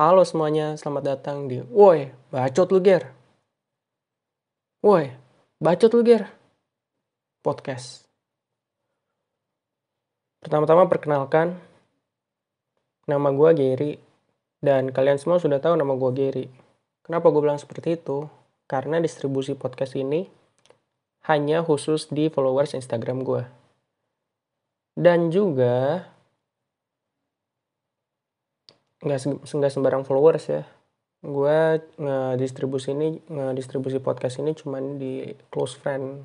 Halo semuanya, selamat datang di Woi, bacot lu Ger. Woi, bacot lu Ger. Podcast. Pertama-tama perkenalkan, nama gue Gary, dan kalian semua sudah tahu nama gue Gary. Kenapa gue bilang seperti itu? Karena distribusi podcast ini hanya khusus di followers Instagram gue. Dan juga nggak nggak sembarang followers ya. Gue ngedistribusi ini ngedistribusi podcast ini cuman di close friend.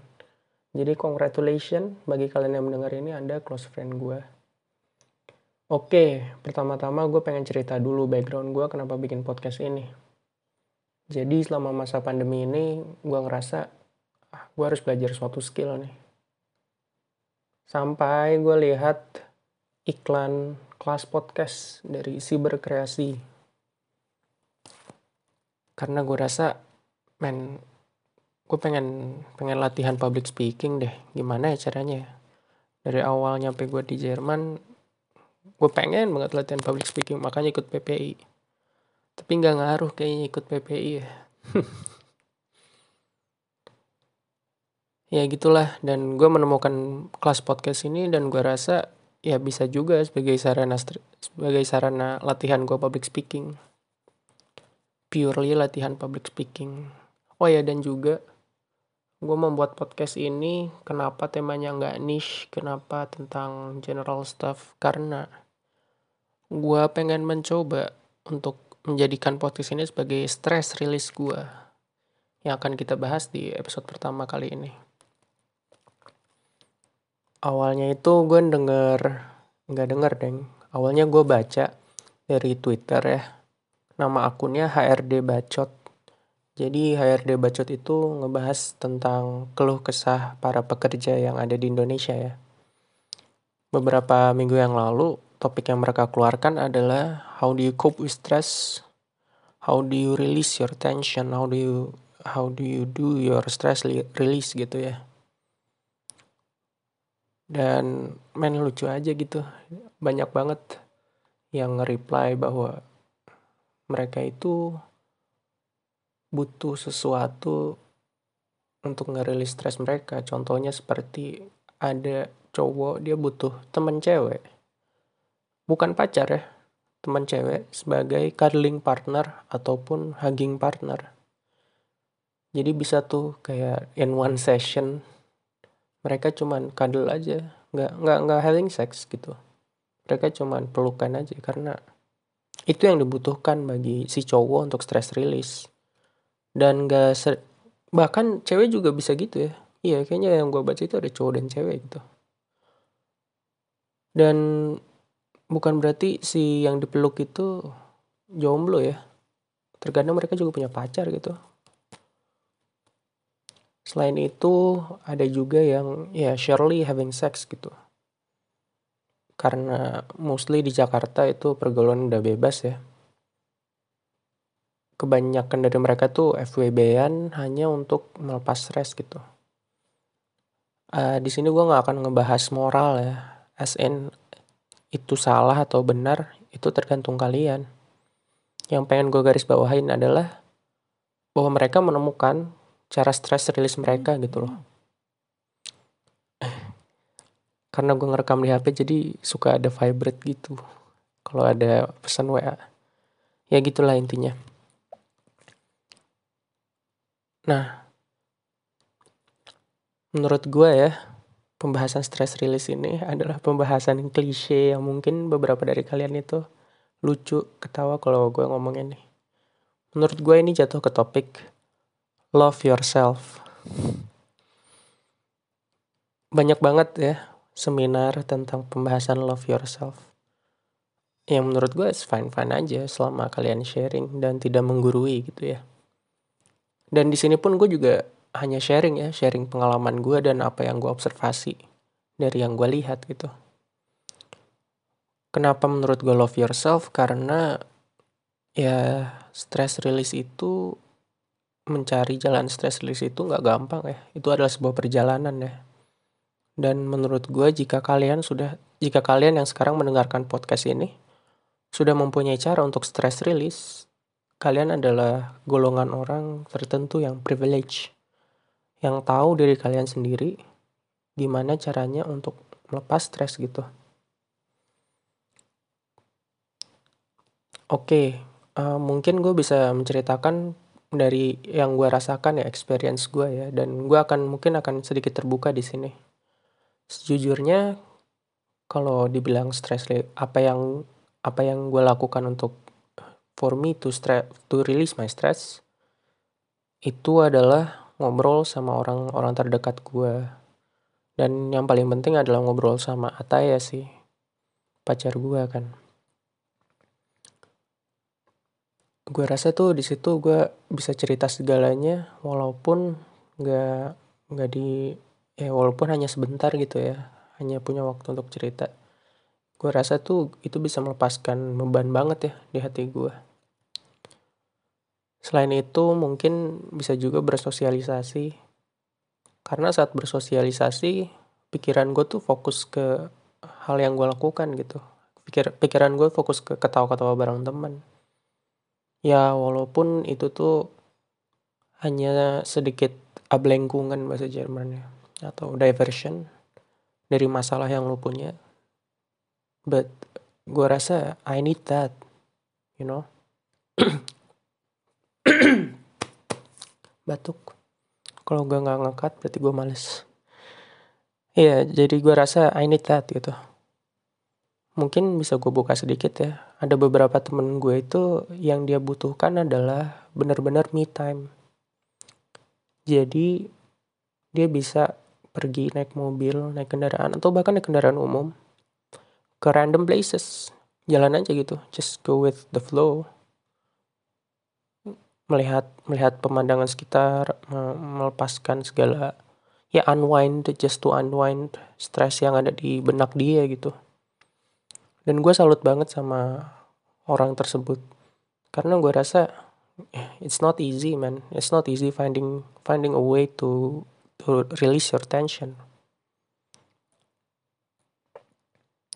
Jadi congratulations bagi kalian yang mendengar ini anda close friend gue oke pertama-tama gue pengen cerita dulu background gue kenapa bikin podcast ini. Jadi selama masa pandemi ini gue ngerasa ah, gue harus belajar suatu skill nih. Sampai gue lihat iklan kelas podcast dari Siber Kreasi. Karena gue rasa, men, gue pengen pengen latihan public speaking deh. Gimana ya caranya? Dari awal nyampe gue di Jerman, gue pengen banget latihan public speaking, makanya ikut PPI. Tapi nggak ngaruh kayaknya ikut PPI ya. ya gitulah dan gue menemukan kelas podcast ini dan gue rasa ya bisa juga sebagai sarana sebagai sarana latihan gue public speaking. Purely latihan public speaking. Oh ya dan juga gue membuat podcast ini kenapa temanya nggak niche kenapa tentang general stuff? Karena gue pengen mencoba untuk menjadikan podcast ini sebagai stress release gue yang akan kita bahas di episode pertama kali ini awalnya itu gue denger nggak denger deng. Awalnya gue baca dari twitter ya. Nama akunnya HRD Bacot. Jadi HRD Bacot itu ngebahas tentang keluh kesah para pekerja yang ada di Indonesia ya. Beberapa minggu yang lalu topik yang mereka keluarkan adalah how do you cope with stress? How do you release your tension? How do you how do you do your stress release gitu ya dan main lucu aja gitu. Banyak banget yang nge-reply bahwa mereka itu butuh sesuatu untuk ngerilis stres mereka. Contohnya seperti ada cowok dia butuh temen cewek. Bukan pacar ya teman cewek sebagai cuddling partner ataupun hugging partner. Jadi bisa tuh kayak in one session mereka cuman cuddle aja nggak nggak nggak having sex gitu. Mereka cuman pelukan aja karena itu yang dibutuhkan bagi si cowok untuk stress release. Dan gak ser bahkan cewek juga bisa gitu ya. Iya kayaknya yang gue baca itu ada cowok dan cewek gitu. Dan bukan berarti si yang dipeluk itu jomblo ya. Terkadang mereka juga punya pacar gitu Selain itu, ada juga yang ya surely having sex gitu. Karena mostly di Jakarta itu pergaulan udah bebas ya. Kebanyakan dari mereka tuh FWB-an hanya untuk melepas stres gitu. Uh, di sini gue nggak akan ngebahas moral ya, SN itu salah atau benar itu tergantung kalian. Yang pengen gue garis bawahin adalah bahwa mereka menemukan cara stress rilis mereka gitu loh. Karena gue ngerekam di HP jadi suka ada vibrate gitu. Kalau ada pesan WA ya gitulah intinya. Nah menurut gue ya pembahasan stress release ini adalah pembahasan yang klise yang mungkin beberapa dari kalian itu lucu ketawa kalau gue ngomongin nih. Menurut gue ini jatuh ke topik love yourself. Banyak banget ya seminar tentang pembahasan love yourself. Yang menurut gue fine-fine aja selama kalian sharing dan tidak menggurui gitu ya. Dan di sini pun gue juga hanya sharing ya, sharing pengalaman gue dan apa yang gue observasi dari yang gue lihat gitu. Kenapa menurut gue love yourself? Karena ya stress release itu mencari jalan stress release itu nggak gampang ya. Itu adalah sebuah perjalanan ya. Dan menurut gue jika kalian sudah, jika kalian yang sekarang mendengarkan podcast ini, sudah mempunyai cara untuk stress release, kalian adalah golongan orang tertentu yang privilege. Yang tahu diri kalian sendiri gimana caranya untuk melepas stres gitu. Oke, uh, mungkin gue bisa menceritakan dari yang gue rasakan ya experience gue ya. Dan gue akan mungkin akan sedikit terbuka di sini. Sejujurnya kalau dibilang stress apa yang apa yang gue lakukan untuk for me to stress to release my stress itu adalah ngobrol sama orang-orang terdekat gue dan yang paling penting adalah ngobrol sama Ataya sih pacar gue kan gue rasa tuh di situ gue bisa cerita segalanya walaupun nggak nggak di ya walaupun hanya sebentar gitu ya hanya punya waktu untuk cerita. Gue rasa tuh itu bisa melepaskan beban banget ya di hati gue selain itu mungkin bisa juga bersosialisasi. Karena saat bersosialisasi pikiran gue tuh fokus ke hal yang gue lakukan gitu. Pikir pikiran gue fokus ke ketawa-ketawa bareng teman ya walaupun itu tuh hanya sedikit ablengkungan bahasa Jermannya atau diversion dari masalah yang lo punya. But gue rasa I need that you know. Batuk. Kalau gue nggak ngangkat berarti gue males. Iya yeah, jadi gue rasa I need that gitu mungkin bisa gue buka sedikit ya. Ada beberapa temen gue itu yang dia butuhkan adalah benar-benar me time. Jadi dia bisa pergi naik mobil naik kendaraan atau bahkan naik kendaraan umum ke random places. Jalan aja gitu just go with the flow. Melihat melihat pemandangan sekitar melepaskan segala ya unwind just to unwind stress yang ada di benak dia gitu dan gue salut banget sama orang tersebut karena gue rasa it's not easy man it's not easy finding finding a way to to release your tension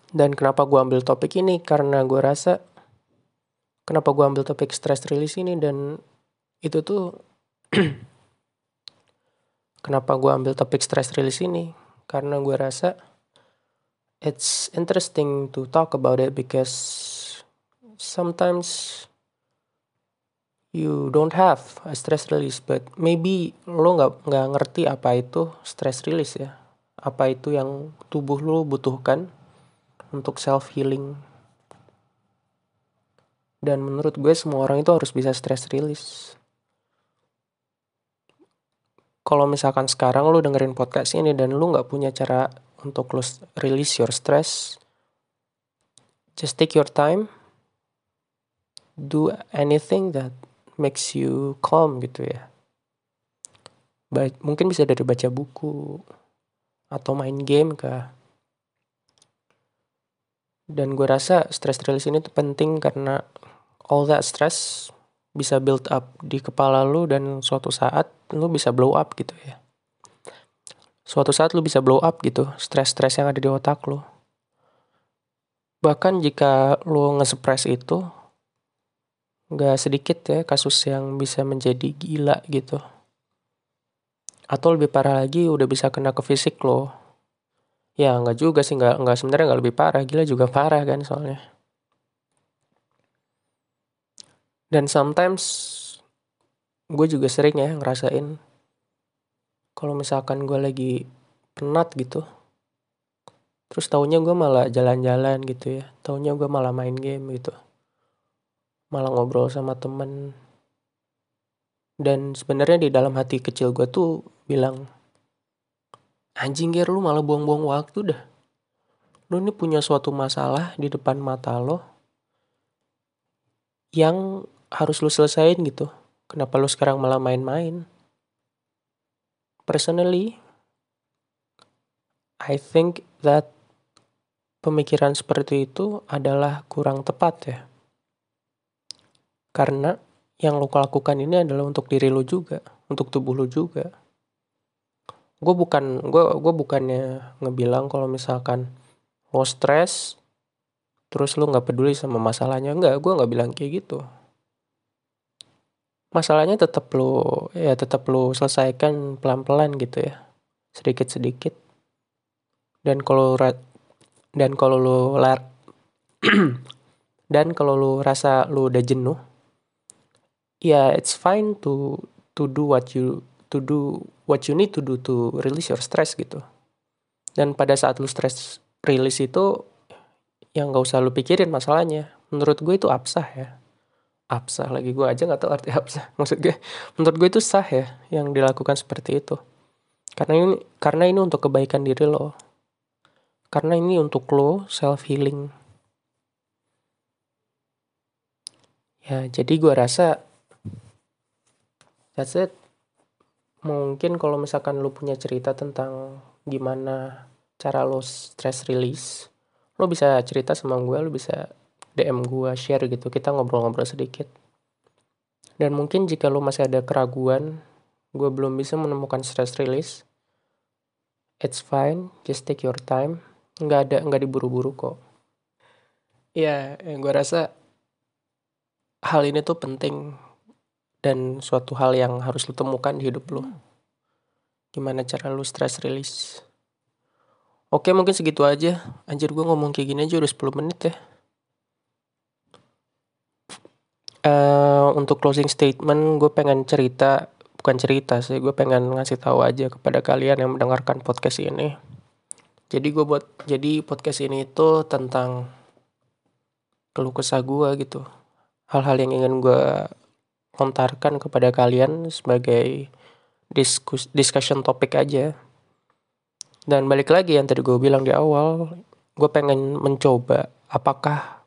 Dan kenapa gue ambil topik ini? Karena gue rasa kenapa gue ambil topik stress release ini dan itu tuh kenapa gue ambil topik stress release ini? Karena gue rasa it's interesting to talk about it because sometimes you don't have a stress release but maybe lo nggak nggak ngerti apa itu stress release ya. Apa itu yang tubuh lo butuhkan untuk self healing dan menurut gue semua orang itu harus bisa stress release. Kalau misalkan sekarang lu dengerin podcast ini dan lu nggak punya cara untuk lu release your stress just take your time do anything that makes you calm gitu ya ba mungkin bisa dari baca buku atau main game kah dan gue rasa stress release ini tuh penting karena all that stress bisa build up di kepala lu dan suatu saat lu bisa blow up gitu ya. Suatu saat lu bisa blow up gitu, stress-stress yang ada di otak lu. Bahkan jika lu nge-suppress itu, gak sedikit ya kasus yang bisa menjadi gila gitu. Atau lebih parah lagi udah bisa kena ke fisik lo Ya nggak juga sih, nggak nggak sebenarnya nggak lebih parah, gila juga parah kan soalnya. Dan sometimes gue juga sering ya ngerasain kalau misalkan gue lagi penat gitu, terus taunya gue malah jalan-jalan gitu ya, taunya gue malah main game gitu, malah ngobrol sama temen. Dan sebenarnya di dalam hati kecil gue tuh bilang, Anjing Ger lu malah buang-buang waktu dah. Lu ini punya suatu masalah di depan mata lo yang harus lu selesain gitu. Kenapa lu sekarang malah main-main? Personally, I think that pemikiran seperti itu adalah kurang tepat ya. Karena yang lo lakukan ini adalah untuk diri lo juga, untuk tubuh lo juga. Gue bukan gue gue bukannya ngebilang kalau misalkan lo stres terus lu nggak peduli sama masalahnya. Enggak gue nggak bilang kayak gitu masalahnya tetap lu ya tetap lu selesaikan pelan-pelan gitu ya. Sedikit-sedikit. Dan kalau dan kalau lu lar dan kalau lu rasa lu udah jenuh ya it's fine to to do what you to do what you need to do to release your stress gitu. Dan pada saat lu stress release itu yang gak usah lu pikirin masalahnya. Menurut gue itu absah ya absah lagi. Gue aja nggak tahu arti absah maksud gue menurut gue itu sah ya yang dilakukan seperti itu. Karena ini karena ini untuk kebaikan diri lo. Karena ini untuk lo self healing ya jadi gue rasa that's it. Mungkin kalau misalkan lo punya cerita tentang gimana cara lo stress release lo bisa cerita sama gue lo bisa DM gue share gitu kita ngobrol-ngobrol sedikit. Dan mungkin jika lo masih ada keraguan gue belum bisa menemukan stress release. It's fine just take your time. Nggak ada nggak diburu-buru kok. Ya yang gue rasa hal ini tuh penting dan suatu hal yang harus lo temukan di hidup lo gimana cara lo stress release. Oke mungkin segitu aja. Anjir gue ngomong kayak gini aja udah 10 menit ya. Uh, untuk closing statement gue pengen cerita bukan cerita sih gue pengen ngasih tahu aja kepada kalian yang mendengarkan podcast ini. Jadi gue buat jadi podcast ini itu tentang keluh kesah gue gitu. Hal-hal yang ingin gue lontarkan kepada kalian sebagai diskus discussion topik aja. Dan balik lagi yang tadi gue bilang di awal, gue pengen mencoba apakah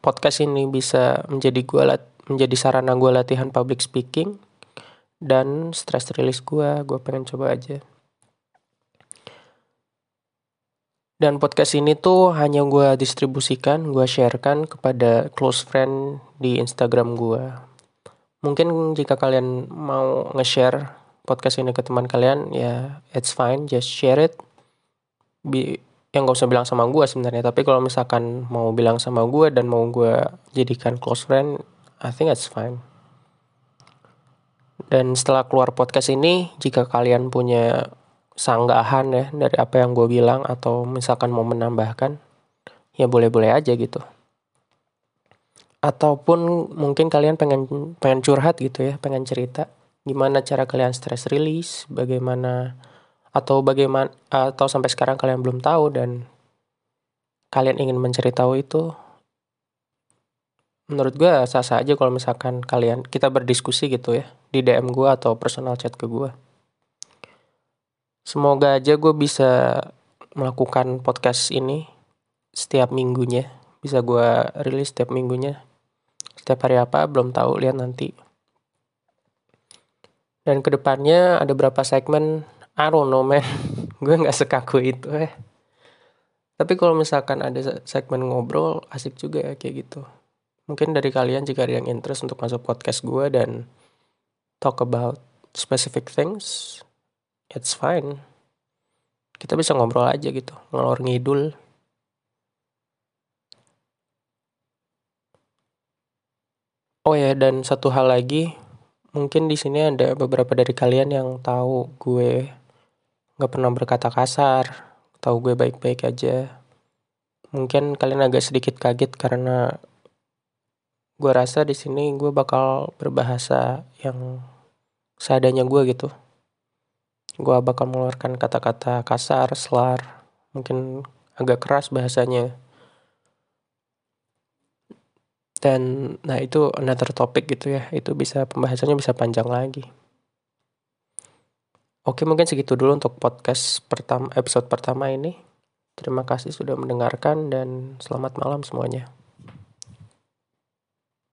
berpodcast ini bisa menjadi gue lat menjadi sarana gue latihan public speaking dan stress release gue, gue pengen coba aja. Dan podcast ini tuh hanya gue distribusikan, gue sharekan kepada close friend di Instagram gue. Mungkin jika kalian mau nge-share podcast ini ke teman kalian ya it's fine just share it Bi yang gak usah bilang sama gue sebenarnya tapi kalau misalkan mau bilang sama gue dan mau gue jadikan close friend I think it's fine. Dan setelah keluar podcast ini jika kalian punya sanggahan ya dari apa yang gue bilang atau misalkan mau menambahkan ya boleh-boleh aja gitu. Ataupun mungkin kalian pengen pengen curhat gitu ya pengen cerita gimana cara kalian stress release, bagaimana atau bagaimana atau sampai sekarang kalian belum tahu dan kalian ingin mencari tahu itu menurut gue sah-sah aja kalau misalkan kalian kita berdiskusi gitu ya di DM gue atau personal chat ke gue semoga aja gue bisa melakukan podcast ini setiap minggunya bisa gue rilis setiap minggunya. Setiap hari apa belum tahu lihat nanti. Dan ke depannya ada berapa segmen, I don't know man. gue nggak sekaku itu eh. Tapi kalau misalkan ada segmen ngobrol, asik juga ya kayak gitu. Mungkin dari kalian jika ada yang interest untuk masuk podcast gue dan talk about specific things, it's fine. Kita bisa ngobrol aja gitu, ngelor ngidul. Oh ya, dan satu hal lagi, Mungkin di sini ada beberapa dari kalian yang tahu gue nggak pernah berkata kasar, tahu gue baik-baik aja. Mungkin kalian agak sedikit kaget karena gue rasa di sini gue bakal berbahasa yang seadanya gue gitu. Gue bakal mengeluarkan kata-kata kasar, selar, mungkin agak keras bahasanya dan nah itu another topic gitu ya itu bisa pembahasannya bisa panjang lagi oke mungkin segitu dulu untuk podcast pertama episode pertama ini. Terima kasih sudah mendengarkan dan selamat malam semuanya